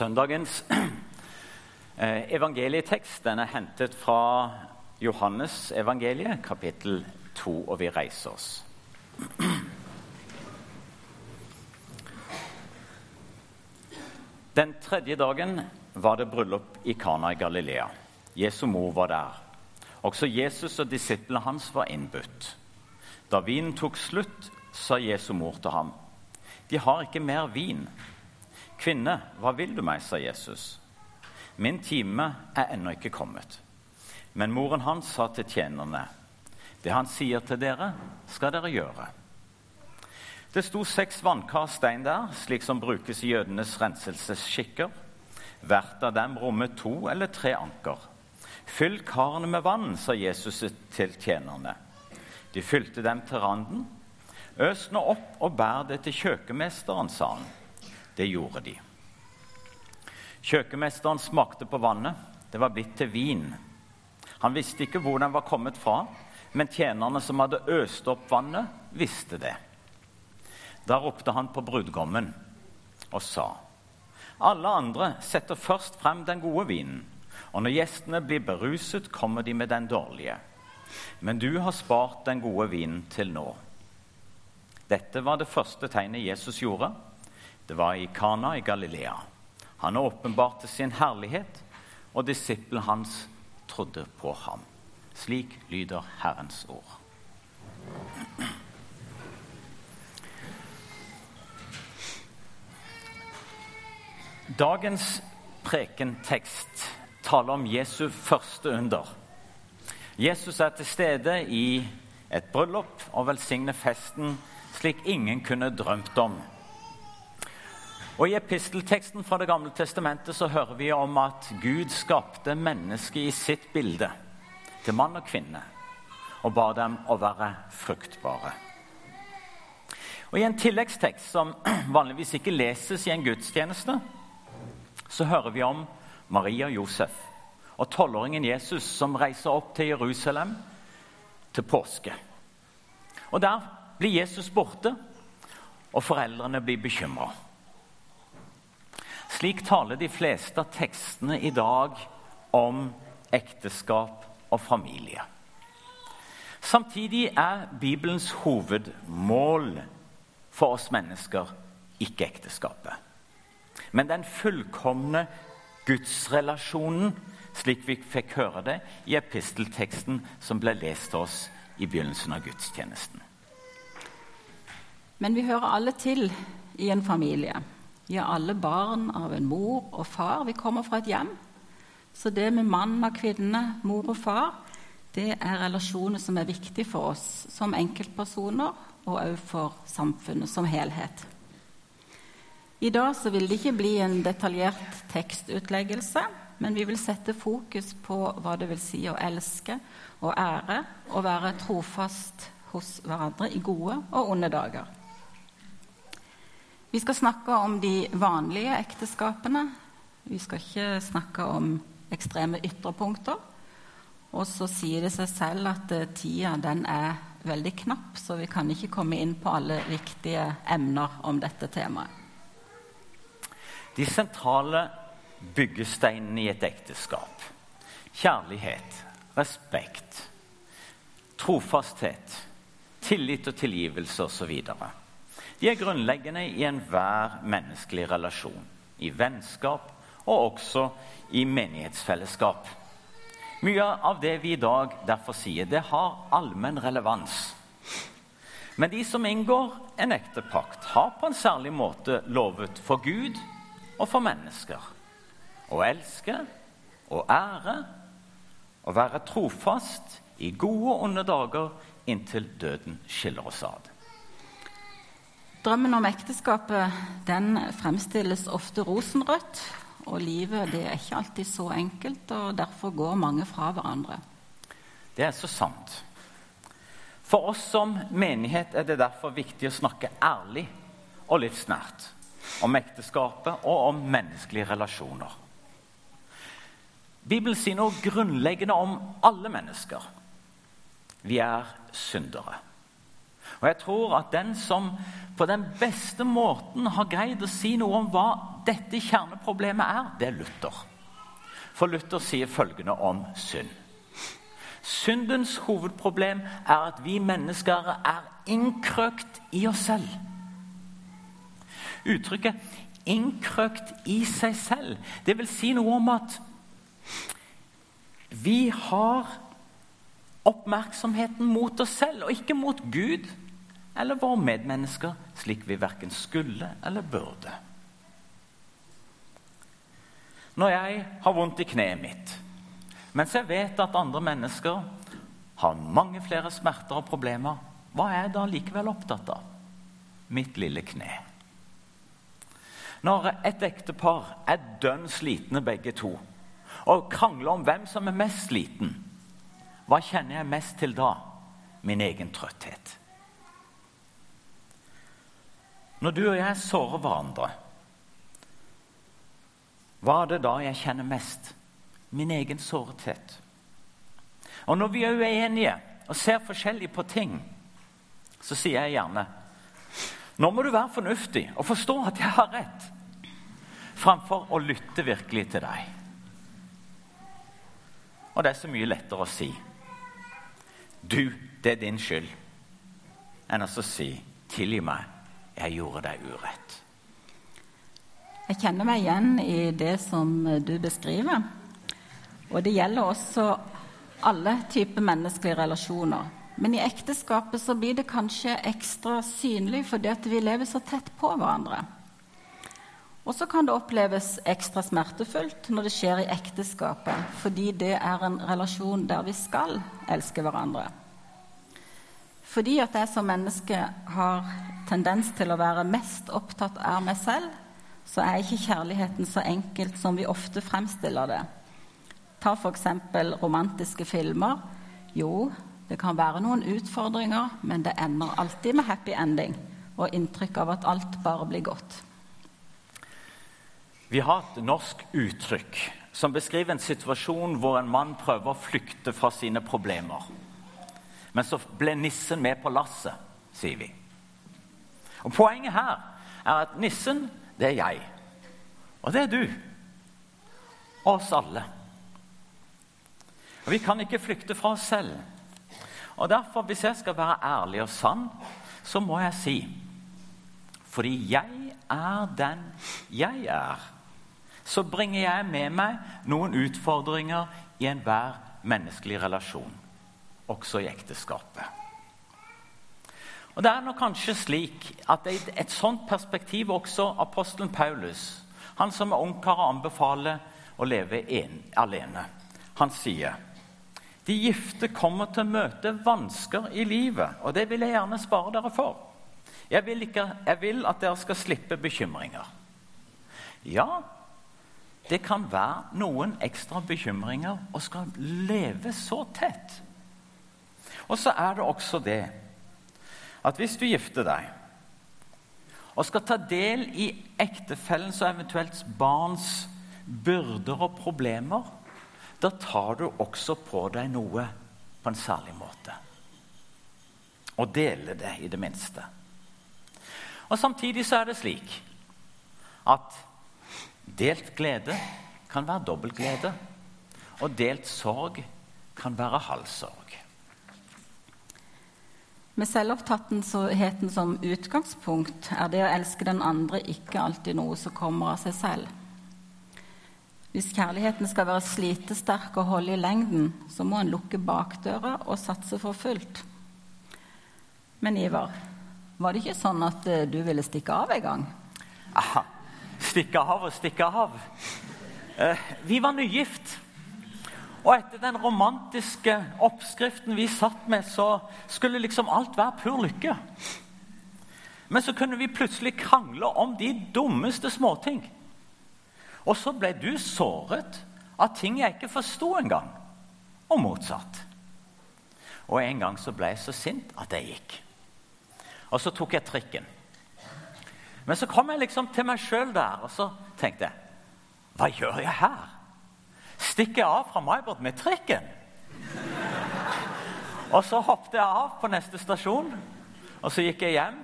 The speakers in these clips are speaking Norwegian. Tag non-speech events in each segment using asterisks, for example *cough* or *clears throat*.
Søndagens *clears throat* eh, evangelietekst den er hentet fra Johannes evangeliet, kapittel 2, og vi reiser oss. Den tredje dagen var det bryllup i Kana i Galilea. Jesu mor var der. Også Jesus og disiplene hans var innbudt. Da vinen tok slutt, sa Jesu mor til ham, 'De har ikke mer vin.' 'Kvinne, hva vil du meg?' sa Jesus. 'Min time er ennå ikke kommet.' Men moren hans sa til tjenerne, 'Det han sier til dere, skal dere gjøre.' Det sto seks vannkar stein der, slik som brukes i jødenes renselsesskikker. Hvert av dem rommet to eller tre anker. Fyll karene med vann, sa Jesus til tjenerne. De fylte dem til randen. Øs nå opp og bær det til kjøkkenmesteren, sa han. Det gjorde de. Kjøkkenmesteren smakte på vannet. Det var blitt til vin. Han visste ikke hvor den var kommet fra, men tjenerne som hadde øst opp vannet, visste det. Da ropte han på brudgommen og sa.: Alle andre setter først frem den gode vinen, og når gjestene blir beruset, kommer de med den dårlige. Men du har spart den gode vinen til nå. Dette var det første tegnet Jesus gjorde det var i Kana i Galilea. Han åpenbarte sin herlighet, og disippelen hans trodde på ham. Slik lyder Herrens ord. Dagens prekentekst taler om Jesu første under. Jesus er til stede i et bryllup og velsigner festen slik ingen kunne drømt om. Og I epistelteksten fra Det gamle testamentet så hører vi om at Gud skapte mennesket i sitt bilde, til mann og kvinne, og ba dem å være fruktbare. Og I en tilleggstekst som *clears throat* vanligvis ikke leses i en gudstjeneste, så hører vi om Maria og Josef og tolvåringen Jesus som reiser opp til Jerusalem til påske. Og Der blir Jesus borte, og foreldrene blir bekymra. Slik taler de fleste av tekstene i dag om ekteskap og familie. Samtidig er Bibelens hovedmål for oss mennesker ikke ekteskapet, men den fullkomne gudsrelasjonen, slik vi fikk høre det i epistelteksten som ble lest til oss i begynnelsen av gudstjenesten. Men vi hører alle til i en familie. Vi er alle barn av en mor og far. Vi kommer fra et hjem. Så det med mann og kvinne, mor og far, det er relasjoner som er viktige for oss som enkeltpersoner og òg for samfunnet som helhet. I dag så vil det ikke bli en detaljert tekstutleggelse, men vi vil sette fokus på hva det vil si å elske og ære og være trofast hos hverandre i gode og onde dager. Vi skal snakke om de vanlige ekteskapene. Vi skal ikke snakke om ekstreme ytrepunkter. Og så sier det seg selv at uh, tida den er veldig knapp, så vi kan ikke komme inn på alle viktige emner om dette temaet. De sentrale byggesteinene i et ekteskap kjærlighet, respekt, trofasthet, tillit og tilgivelse osv. De er grunnleggende i enhver menneskelig relasjon, i vennskap og også i menighetsfellesskap. Mye av det vi i dag derfor sier, det har allmenn relevans. Men de som inngår en ekte pakt, har på en særlig måte lovet for Gud og for mennesker å elske og ære og være trofast i gode og onde dager inntil døden skiller oss ad. Drømmen om ekteskapet den fremstilles ofte rosenrødt. Og livet det er ikke alltid så enkelt, og derfor går mange fra hverandre. Det er så sant. For oss som menighet er det derfor viktig å snakke ærlig og livsnært om ekteskapet og om menneskelige relasjoner. Bibelen sier noe grunnleggende om alle mennesker. Vi er syndere. Og jeg tror at den som på den beste måten har greid å si noe om hva dette kjerneproblemet er, det er Luther. For Luther sier følgende om synd. Syndens hovedproblem er at vi mennesker er innkrøkt i oss selv. Uttrykket 'innkrøkt i seg selv' det vil si noe om at vi har oppmerksomheten mot oss selv og ikke mot Gud eller våre medmennesker, slik vi verken skulle eller burde. Når jeg har vondt i kneet mitt, mens jeg vet at andre mennesker har mange flere smerter og problemer, hva er jeg da likevel opptatt av? Mitt lille kne. Når et ektepar er dønn slitne begge to og krangler om hvem som er mest sliten, hva kjenner jeg mest til da? Min egen trøtthet. Når du og jeg sårer hverandre, hva er det da jeg kjenner mest? Min egen sårthet. Og når vi er uenige og ser forskjellig på ting, så sier jeg gjerne Nå må du være fornuftig og forstå at jeg har rett, framfor å lytte virkelig til deg. Og det er så mye lettere å si du, det er din skyld, enn å si tilgi meg, jeg gjorde deg urett. Jeg kjenner meg igjen i det som du beskriver. Og det gjelder også alle typer menneskelige relasjoner. Men i ekteskapet så blir det kanskje ekstra synlig fordi at vi lever så tett på hverandre. Og så kan det oppleves ekstra smertefullt når det skjer i ekteskapet, fordi det er en relasjon der vi skal elske hverandre. Fordi at jeg som menneske har tendens til å være mest opptatt av meg selv, så er ikke kjærligheten så enkelt som vi ofte fremstiller det. Ta f.eks. romantiske filmer. Jo, det kan være noen utfordringer, men det ender alltid med happy ending og inntrykk av at alt bare blir godt. Vi har et norsk uttrykk som beskriver en situasjon hvor en mann prøver å flykte fra sine problemer. Men så ble nissen med på lasset, sier vi. Og Poenget her er at nissen, det er jeg. Og det er du. Og Oss alle. Og Vi kan ikke flykte fra oss selv. Og derfor, hvis jeg skal være ærlig og sann, så må jeg si Fordi jeg er den jeg er så bringer jeg med meg noen utfordringer i enhver menneskelig relasjon, også i ekteskapet. Og Det er nok kanskje slik at i et sånt perspektiv også apostelen Paulus, han som er ungkar og anbefaler å leve en, alene, han sier de gifte kommer til å møte vansker i livet, og det vil jeg gjerne spare dere for. Jeg vil, ikke, jeg vil at dere skal slippe bekymringer. Ja, det kan være noen ekstra bekymringer å skal leve så tett. Og så er det også det at hvis du gifter deg og skal ta del i ektefellens og eventuelt barns byrder og problemer, da tar du også på deg noe på en særlig måte. Og deler det, i det minste. Og Samtidig så er det slik at Delt glede kan være dobbelt glede, og delt sorg kan være halv sorg. Med selvopptattheten som utgangspunkt er det å elske den andre ikke alltid noe som kommer av seg selv. Hvis kjærligheten skal være slitesterk og holde i lengden, så må en lukke bakdøra og satse for fullt. Men Ivar, var det ikke sånn at eh, du ville stikke av en gang? Aha stikke av og stikke av. Eh, vi var nygift. Og etter den romantiske oppskriften vi satt med, så skulle liksom alt være pur lykke. Men så kunne vi plutselig krangle om de dummeste småting. Og så ble du såret av ting jeg ikke forsto engang, og motsatt. Og en gang så ble jeg så sint at jeg gikk. Og så tok jeg trikken. Men så kom jeg liksom til meg sjøl der, og så tenkte jeg Hva gjør jeg her? Stikker jeg av fra Maibert med trikken? og så hoppet jeg av på neste stasjon, og så gikk jeg hjem.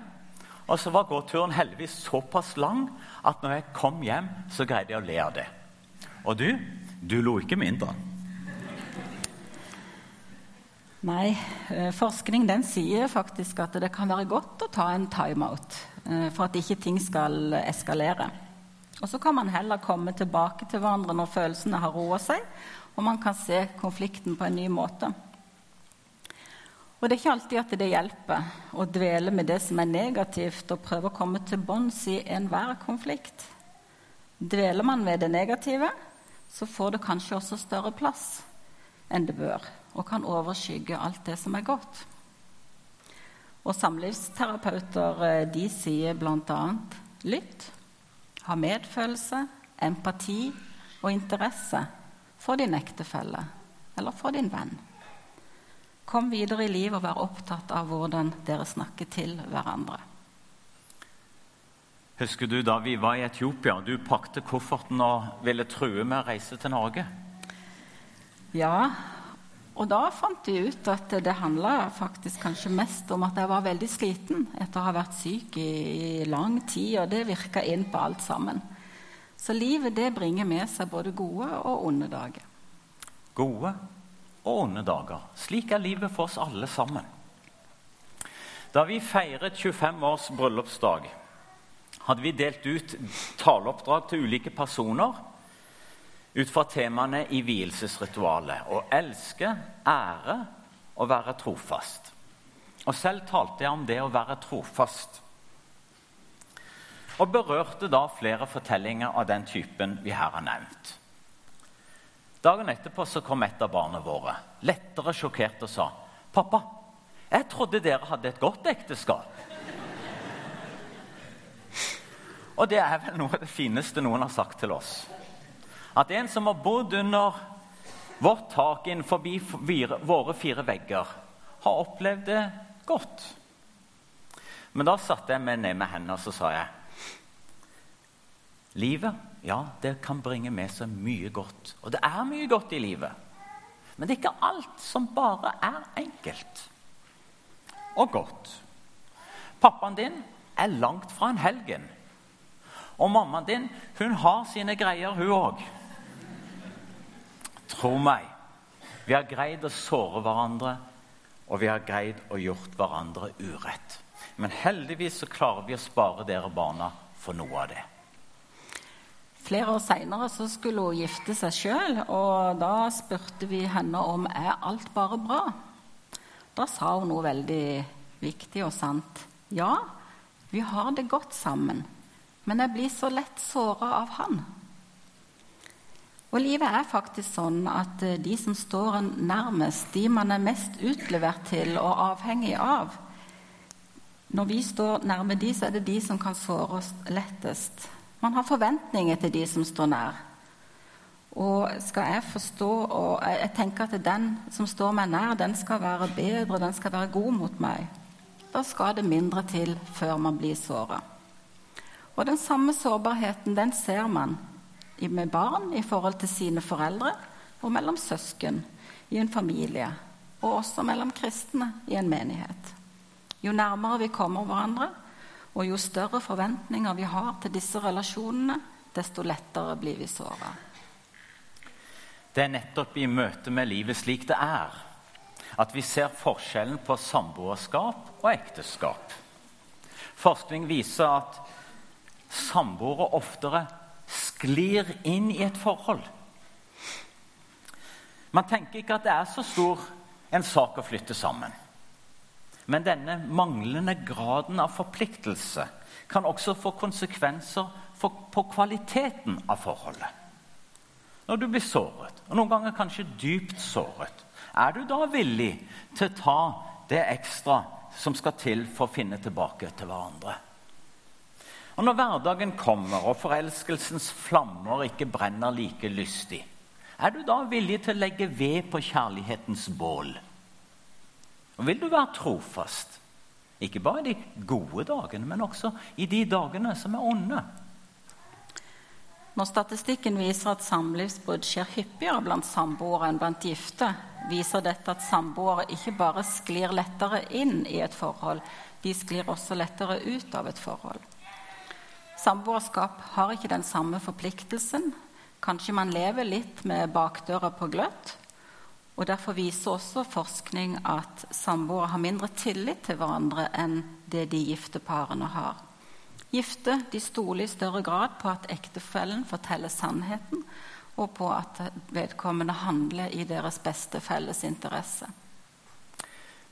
Og så var gåturen heldigvis såpass lang at når jeg kom hjem, så greide jeg å le av det. Og du, du lo ikke mindre. Nei, eh, forskning den sier faktisk at det kan være godt å ta en timeout for at ikke ting skal eskalere. Og så kan man heller komme tilbake til hverandre når følelsene har roa seg, og man kan se konflikten på en ny måte. Og det er ikke alltid at det hjelper å dvele med det som er negativt, og prøve å komme til bunns i enhver konflikt. Dveler man ved det negative, så får det kanskje også større plass enn det bør, og kan overskygge alt det som er godt. Og samlivsterapeuter eh, de sier bl.a.: lytt, ha medfølelse, empati og interesse for din ektefelle eller for din venn. Kom videre i livet og vær opptatt av hvordan dere snakker til hverandre. Husker du da vi var i Etiopia og du pakte kofferten og ville true med å reise til Norge? Ja, og da fant vi ut at det handla faktisk kanskje mest om at jeg var veldig sliten etter å ha vært syk i, i lang tid, og det virka inn på alt sammen. Så livet det bringer med seg både gode og onde dager. Gode og onde dager. Slik er livet for oss alle sammen. Da vi feiret 25 års bryllupsdag, hadde vi delt ut taleoppdrag til ulike personer ut fra temaene i vielsesritualet å elske, ære og være trofast. Og selv talte jeg om det å være trofast. Og berørte da flere fortellinger av den typen vi her har nevnt. Dagen etterpå så kom et av barna våre, lettere sjokkert, og sa, 'Pappa, jeg trodde dere hadde et godt ekteskap.' Og det er vel noe av det fineste noen har sagt til oss. At en som har bodd under vårt tak innenfor våre fire vegger, har opplevd det godt. Men da satte jeg meg ned med hendene og så sa jeg, Livet ja, det kan bringe med seg mye godt. Og det er mye godt i livet. Men det er ikke alt som bare er enkelt og godt. Pappaen din er langt fra en helgen. Og mammaen din hun har sine greier, hun òg. Tro meg, vi har greid å såre hverandre, og vi har greid å gjort hverandre urett. Men heldigvis så klarer vi å spare dere barna for noe av det. Flere år seinere skulle hun gifte seg sjøl, og da spurte vi henne om er alt bare bra. Da sa hun noe veldig viktig og sant. Ja, vi har det godt sammen, men jeg blir så lett såra av han. Og livet er faktisk sånn at eh, de som står en nærmest, de man er mest utlevert til og avhengig av Når vi står nærme de, så er det de som kan såre oss lettest. Man har forventninger til de som står nær. Og skal jeg forstå og Jeg tenker at den som står meg nær, den skal være bedre, den skal være god mot meg. Da skal det mindre til før man blir såra. Og den samme sårbarheten den ser man med barn i forhold til sine foreldre, og mellom søsken i en familie, og også mellom kristne i en menighet. Jo nærmere vi kommer hverandre, og jo større forventninger vi har til disse relasjonene, desto lettere blir vi såra. Det er nettopp i møte med livet slik det er, at vi ser forskjellen på samboerskap og ekteskap. Forskning viser at samboere oftere sklir inn i et forhold. Man tenker ikke at det er så stor en sak å flytte sammen. Men denne manglende graden av forpliktelse kan også få konsekvenser for, på kvaliteten av forholdet. Når du blir såret, og noen ganger kanskje dypt såret, er du da villig til å ta det ekstra som skal til for å finne tilbake til hverandre? Og Når hverdagen kommer og forelskelsens flammer ikke brenner like lystig, er du da villig til å legge ved på kjærlighetens bål? Og vil du være trofast, ikke bare i de gode dagene, men også i de dagene som er onde? Når statistikken viser at samlivsbrudd skjer hyppigere blant samboere enn blant gifte, viser dette at samboere ikke bare sklir lettere inn i et forhold, de sklir også lettere ut av et forhold. Samboerskap har ikke den samme forpliktelsen. Kanskje man lever litt med bakdøra på gløtt. Og Derfor viser også forskning at samboere har mindre tillit til hverandre enn det de gifte parene har. Gifte de stoler i større grad på at ektefellen forteller sannheten, og på at vedkommende handler i deres beste felles interesse.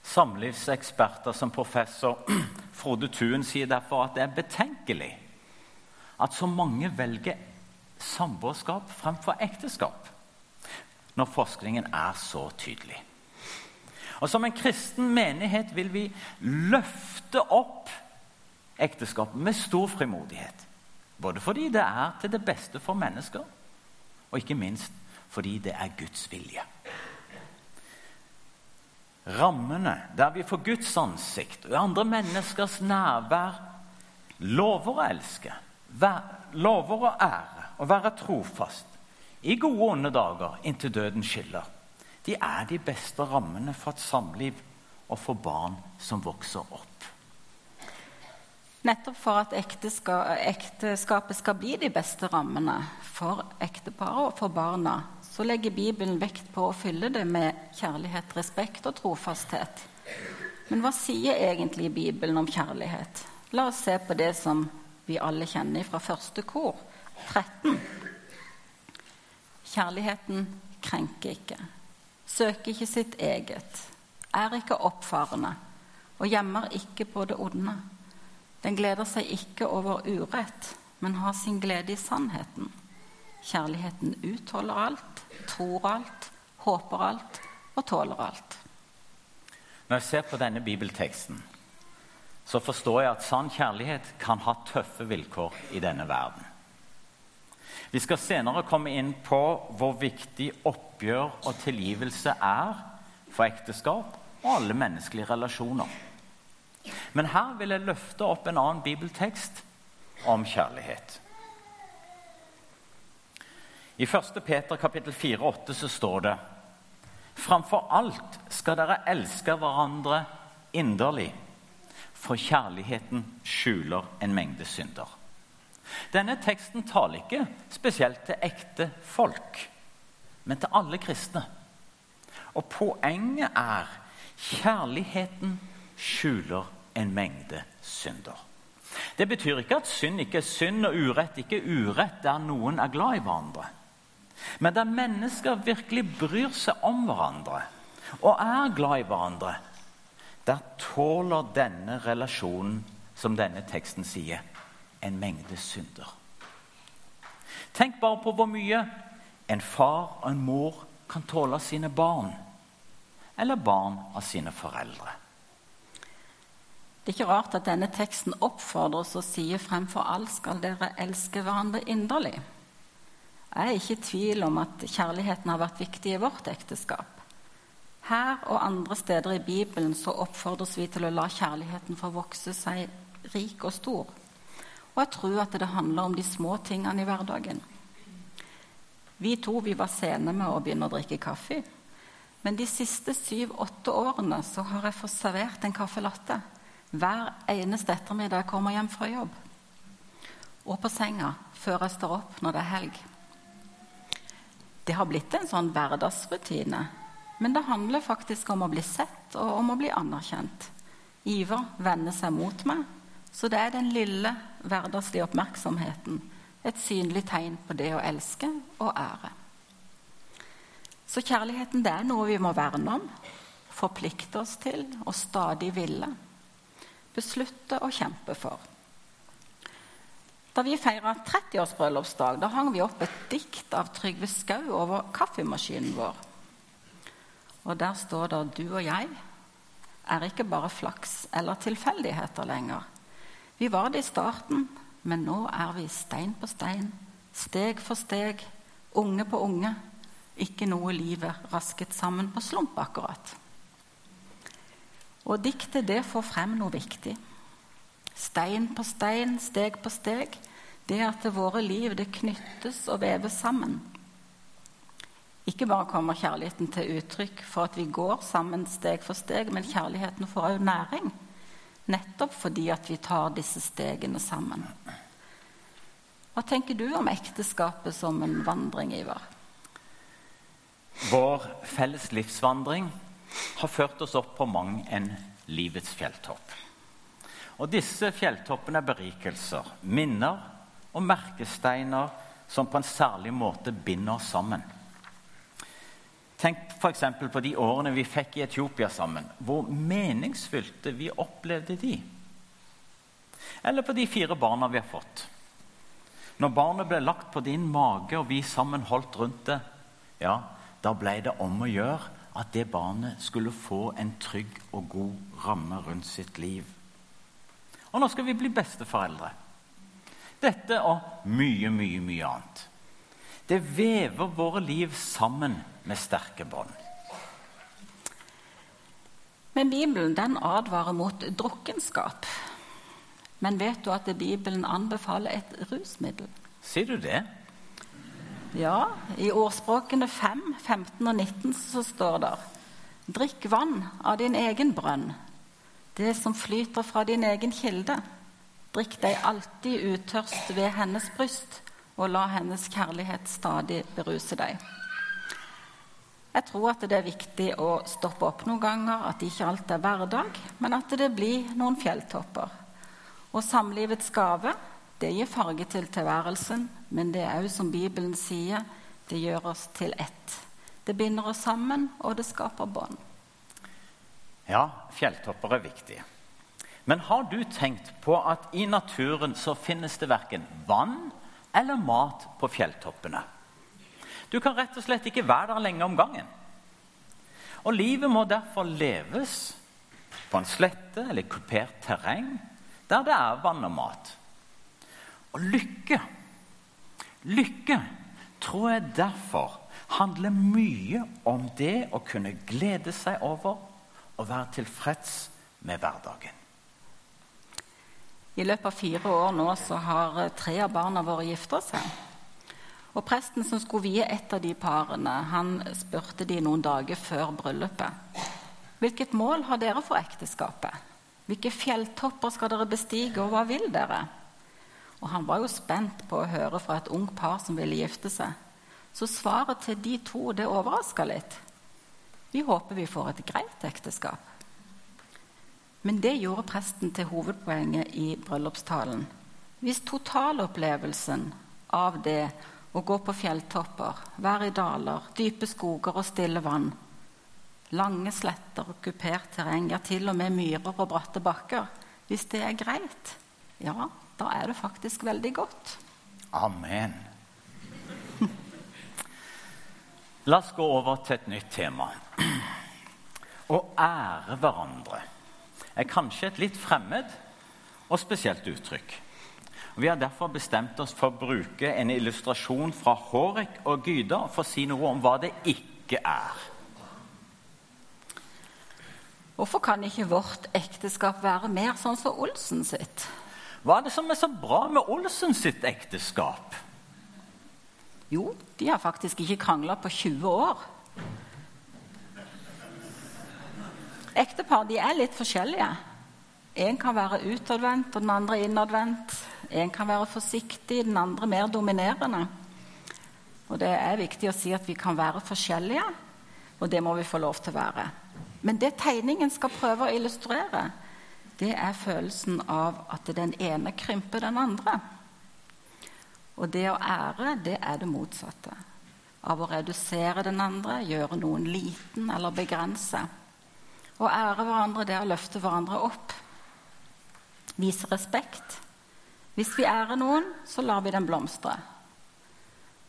Samlivseksperter som professor *clears throat* Frode Thuen sier derfor at det er betenkelig at så mange velger samboerskap fremfor ekteskap, når forskningen er så tydelig. Og Som en kristen menighet vil vi løfte opp ekteskapet med stor frimodighet. Både fordi det er til det beste for mennesker, og ikke minst fordi det er Guds vilje. Rammene der vi får Guds ansikt og andre menneskers nærvær lover å elske, lover og ære og være trofast i gode og onde dager inntil døden skiller. De er de beste rammene for et samliv og for barn som vokser opp. Nettopp for at ekteskapet skal bli de beste rammene for ekteparet og for barna, så legger Bibelen vekt på å fylle det med kjærlighet, respekt og trofasthet. Men hva sier egentlig Bibelen om kjærlighet? La oss se på det som vi alle kjenner fra første kor, 13. Kjærligheten krenker ikke, søker ikke sitt eget, er ikke oppfarende og gjemmer ikke på det onde. Den gleder seg ikke over urett, men har sin glede i sannheten. Kjærligheten utholder alt, tror alt, håper alt og tåler alt. Når jeg ser på denne bibelteksten, så forstår jeg at sann kjærlighet kan ha tøffe vilkår i denne verden. Vi skal senere komme inn på hvor viktig oppgjør og tilgivelse er for ekteskap og alle menneskelige relasjoner. Men her vil jeg løfte opp en annen bibeltekst om kjærlighet. I 1. Peter kapittel 4,8 så står det Framfor alt skal dere elske hverandre inderlig, for kjærligheten skjuler en mengde synder. Denne teksten taler ikke spesielt til ekte folk, men til alle kristne. Og poenget er kjærligheten skjuler en mengde synder. Det betyr ikke at synd ikke er synd og urett ikke er urett der noen er glad i hverandre. Men der mennesker virkelig bryr seg om hverandre og er glad i hverandre, der tåler denne relasjonen, som denne teksten sier, en mengde synder. Tenk bare på hvor mye en far og en mor kan tåle av sine barn, eller barn av sine foreldre. Det er ikke rart at denne teksten oppfordrer oss og sier fremfor alt skal dere elske hverandre inderlig. Jeg er ikke i tvil om at kjærligheten har vært viktig i vårt ekteskap. Her og andre steder i Bibelen så oppfordres vi til å la kjærligheten få vokse seg rik og stor. Og jeg tror at det handler om de små tingene i hverdagen. Vi to vi var sene med å begynne å drikke kaffe. Men de siste syv-åtte årene så har jeg fått servert en caffè latte hver eneste ettermiddag jeg kommer hjem fra jobb. Og på senga før jeg står opp når det er helg. Det har blitt en sånn hverdagsrutine. Men det handler faktisk om å bli sett og om å bli anerkjent. Ivar vender seg mot meg, så det er den lille hverdagslige oppmerksomheten et synlig tegn på det å elske og ære. Så kjærligheten det er noe vi må verne om, forplikte oss til og stadig ville beslutte å kjempe for. Da vi feira 30-årsbryllupsdag, da hang vi opp et dikt av Trygve Skau over kaffemaskinen vår. Og der står det at 'Du og jeg er ikke bare flaks eller tilfeldigheter lenger'. Vi var det i starten, men nå er vi stein på stein, steg for steg, unge på unge. Ikke noe livet rasket sammen på slump, akkurat. Og diktet det får frem noe viktig. Stein på stein, steg på steg. det at våre liv det knyttes og veves sammen. Ikke bare kommer kjærligheten til uttrykk for at vi går sammen steg for steg, men kjærligheten får også næring. Nettopp fordi at vi tar disse stegene sammen. Hva tenker du om ekteskapet som en vandring, Ivar? Vår felles livsvandring har ført oss opp på mang en livets fjelltopp. Og disse fjelltoppene er berikelser, minner og merkesteiner som på en særlig måte binder oss sammen. Tenk f.eks. på de årene vi fikk i Etiopia sammen. Hvor meningsfylte vi opplevde de. Eller på de fire barna vi har fått. Når barnet ble lagt på din mage, og vi sammen holdt rundt det, ja, da ble det om å gjøre at det barnet skulle få en trygg og god ramme rundt sitt liv. Og nå skal vi bli besteforeldre. Dette og mye, mye, mye annet. Det vever våre liv sammen med sterke bånd. Men Bibelen den advarer mot drukkenskap. Men vet du at Bibelen anbefaler et rusmiddel? Sier du det? Ja, i ordspråkene 5, 15 og 19 så står det Drikk vann av din egen brønn, det som flyter fra din egen kilde. Drikk deg alltid utørst ved hennes bryst, og la hennes kjærlighet stadig beruse deg. Jeg tror at det er viktig å stoppe opp noen ganger, at ikke alt er hverdag, men at det blir noen fjelltopper. Og samlivets gave det gir farge til tilværelsen, men det er òg, som Bibelen sier, det gjør oss til ett. Det binder oss sammen, og det skaper bånd. Ja, fjelltopper er viktige. Men har du tenkt på at i naturen så finnes det verken vann eller mat på fjelltoppene? Du kan rett og slett ikke være der lenge om gangen. Og livet må derfor leves på en slette eller kupert terreng der det er vann og mat. Og lykke Lykke tror jeg derfor handler mye om det å kunne glede seg over og være tilfreds med hverdagen. I løpet av fire år nå så har tre av barna våre gifta seg. Og Presten som skulle vie et av de parene, han spurte de noen dager før bryllupet. Hvilket mål har dere for ekteskapet? Hvilke fjelltopper skal dere bestige, og hva vil dere? Og Han var jo spent på å høre fra et ungt par som ville gifte seg. Så svaret til de to det overraska litt. Vi håper vi får et greit ekteskap. Men det gjorde presten til hovedpoenget i bryllupstalen. Hvis totalopplevelsen av det å gå på fjelltopper, være i daler, dype skoger og stille vann. Lange sletter og kupert terreng, ja, til og med myrer og bratte bakker. Hvis det er greit, ja, da er det faktisk veldig godt. Amen. La oss gå over til et nytt tema. Å ære hverandre er kanskje et litt fremmed og spesielt uttrykk. Vi har derfor bestemt oss for å bruke en illustrasjon fra Hårek og Gyda for å si noe om hva det ikke er. Hvorfor kan ikke vårt ekteskap være mer sånn som Olsen sitt? Hva er det som er så bra med Olsen sitt ekteskap? Jo, de har faktisk ikke krangla på 20 år. Ektepar de er litt forskjellige. En kan være utadvendt, og den andre innadvendt. En kan være forsiktig, den andre mer dominerende. Og Det er viktig å si at vi kan være forskjellige, og det må vi få lov til å være. Men det tegningen skal prøve å illustrere, det er følelsen av at den ene krymper den andre. Og det å ære, det er det motsatte. Av å redusere den andre, gjøre noen liten eller begrense. Å ære hverandre, det er å løfte hverandre opp. Vise respekt. Hvis vi ærer noen, så lar vi den blomstre.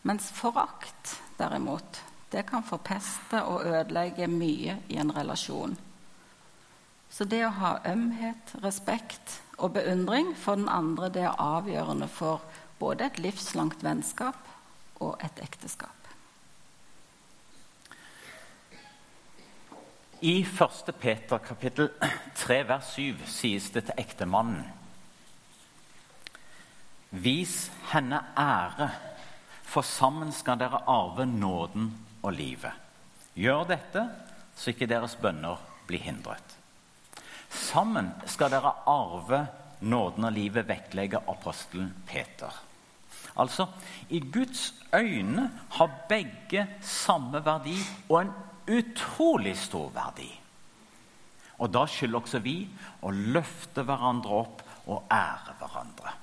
Mens forakt, derimot, det kan forpeste og ødelegge mye i en relasjon. Så det å ha ømhet, respekt og beundring for den andre, det er avgjørende for både et livslangt vennskap og et ekteskap. I 1. Peter kapittel 3 vers 7 sies det til ektemannen Vis henne ære, for sammen skal dere arve nåden og livet. Gjør dette, så ikke deres bønner blir hindret. Sammen skal dere arve nåden og livet, vektlegger apostelen Peter. Altså, I Guds øyne har begge samme verdi og en utrolig stor verdi. Og da skylder også vi å løfte hverandre opp og ære hverandre.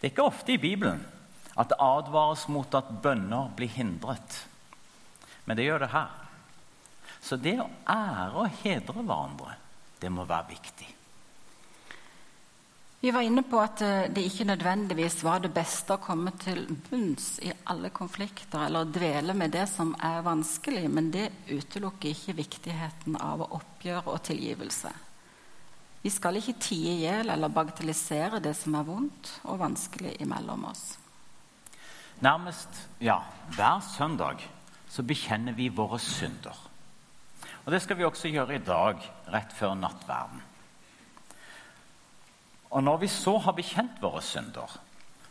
Det er ikke ofte i Bibelen at det advares mot at bønner blir hindret. Men det gjør det her. Så det å ære og hedre hverandre, det må være viktig. Vi var inne på at eh, det ikke nødvendigvis var det beste å komme til bunns i alle konflikter eller dvele med det som er vanskelig, men det utelukker ikke viktigheten av oppgjør og tilgivelse. Vi skal ikke tie i hjel eller bagatellisere det som er vondt og vanskelig imellom oss. Nærmest ja, hver søndag så bekjenner vi våre synder. Og Det skal vi også gjøre i dag, rett før nattverden. Og når vi så har bekjent våre synder,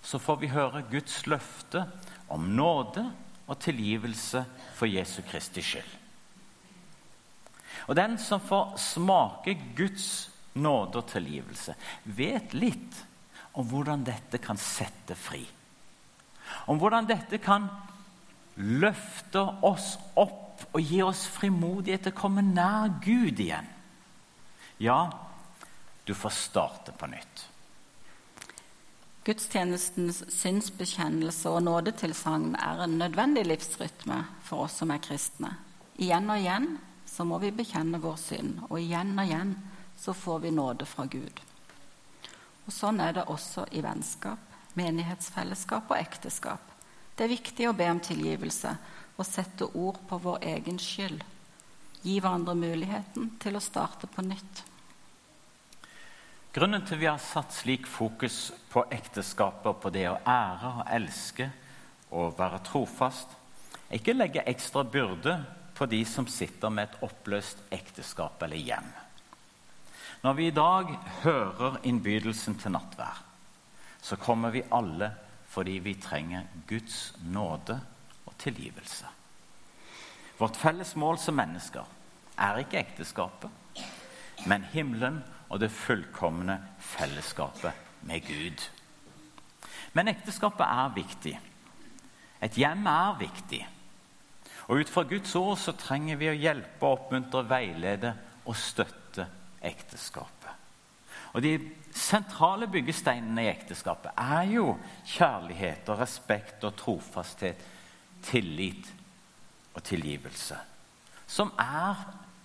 så får vi høre Guds løfte om nåde og tilgivelse for Jesu Kristi skyld. Og den som får smake Guds nåde og tilgivelse, vet litt om hvordan dette kan sette fri. Om hvordan dette kan løfte oss opp og gi oss frimodighet til å komme nær Gud igjen. Ja, du får starte på nytt. Gudstjenestens synsbekjennelse og nådetilsagn er en nødvendig livsrytme for oss som er kristne. Igjen og igjen så må vi bekjenne vår synd, og igjen og igjen så får vi nåde fra Gud. Og Sånn er det også i vennskap, menighetsfellesskap og ekteskap. Det er viktig å be om tilgivelse og sette ord på vår egen skyld. Gi hverandre muligheten til å starte på nytt. Grunnen til vi har satt slik fokus på ekteskapet, på det å ære og elske og være trofast, er ikke å legge ekstra byrde på de som sitter med et oppløst ekteskap eller hjem. Når vi i dag hører innbydelsen til nattvær, så kommer vi alle fordi vi trenger Guds nåde og tilgivelse. Vårt felles mål som mennesker er ikke ekteskapet, men himmelen og det fullkomne fellesskapet med Gud. Men ekteskapet er viktig. Et hjem er viktig. Og ut fra Guds ord så trenger vi å hjelpe, oppmuntre, veilede og støtte ekteskapet. Og De sentrale byggesteinene i ekteskapet er jo kjærlighet og respekt og trofasthet, tillit og tilgivelse. Som er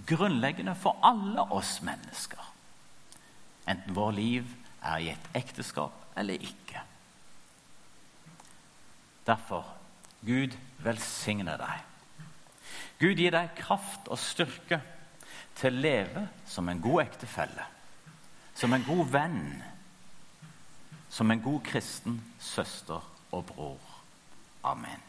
grunnleggende for alle oss mennesker. Enten vår liv er i et ekteskap eller ikke. Derfor Gud velsigne deg. Gud gir deg kraft og styrke til å leve som en god ektefelle, som en god venn, som en god kristen søster og bror. Amen.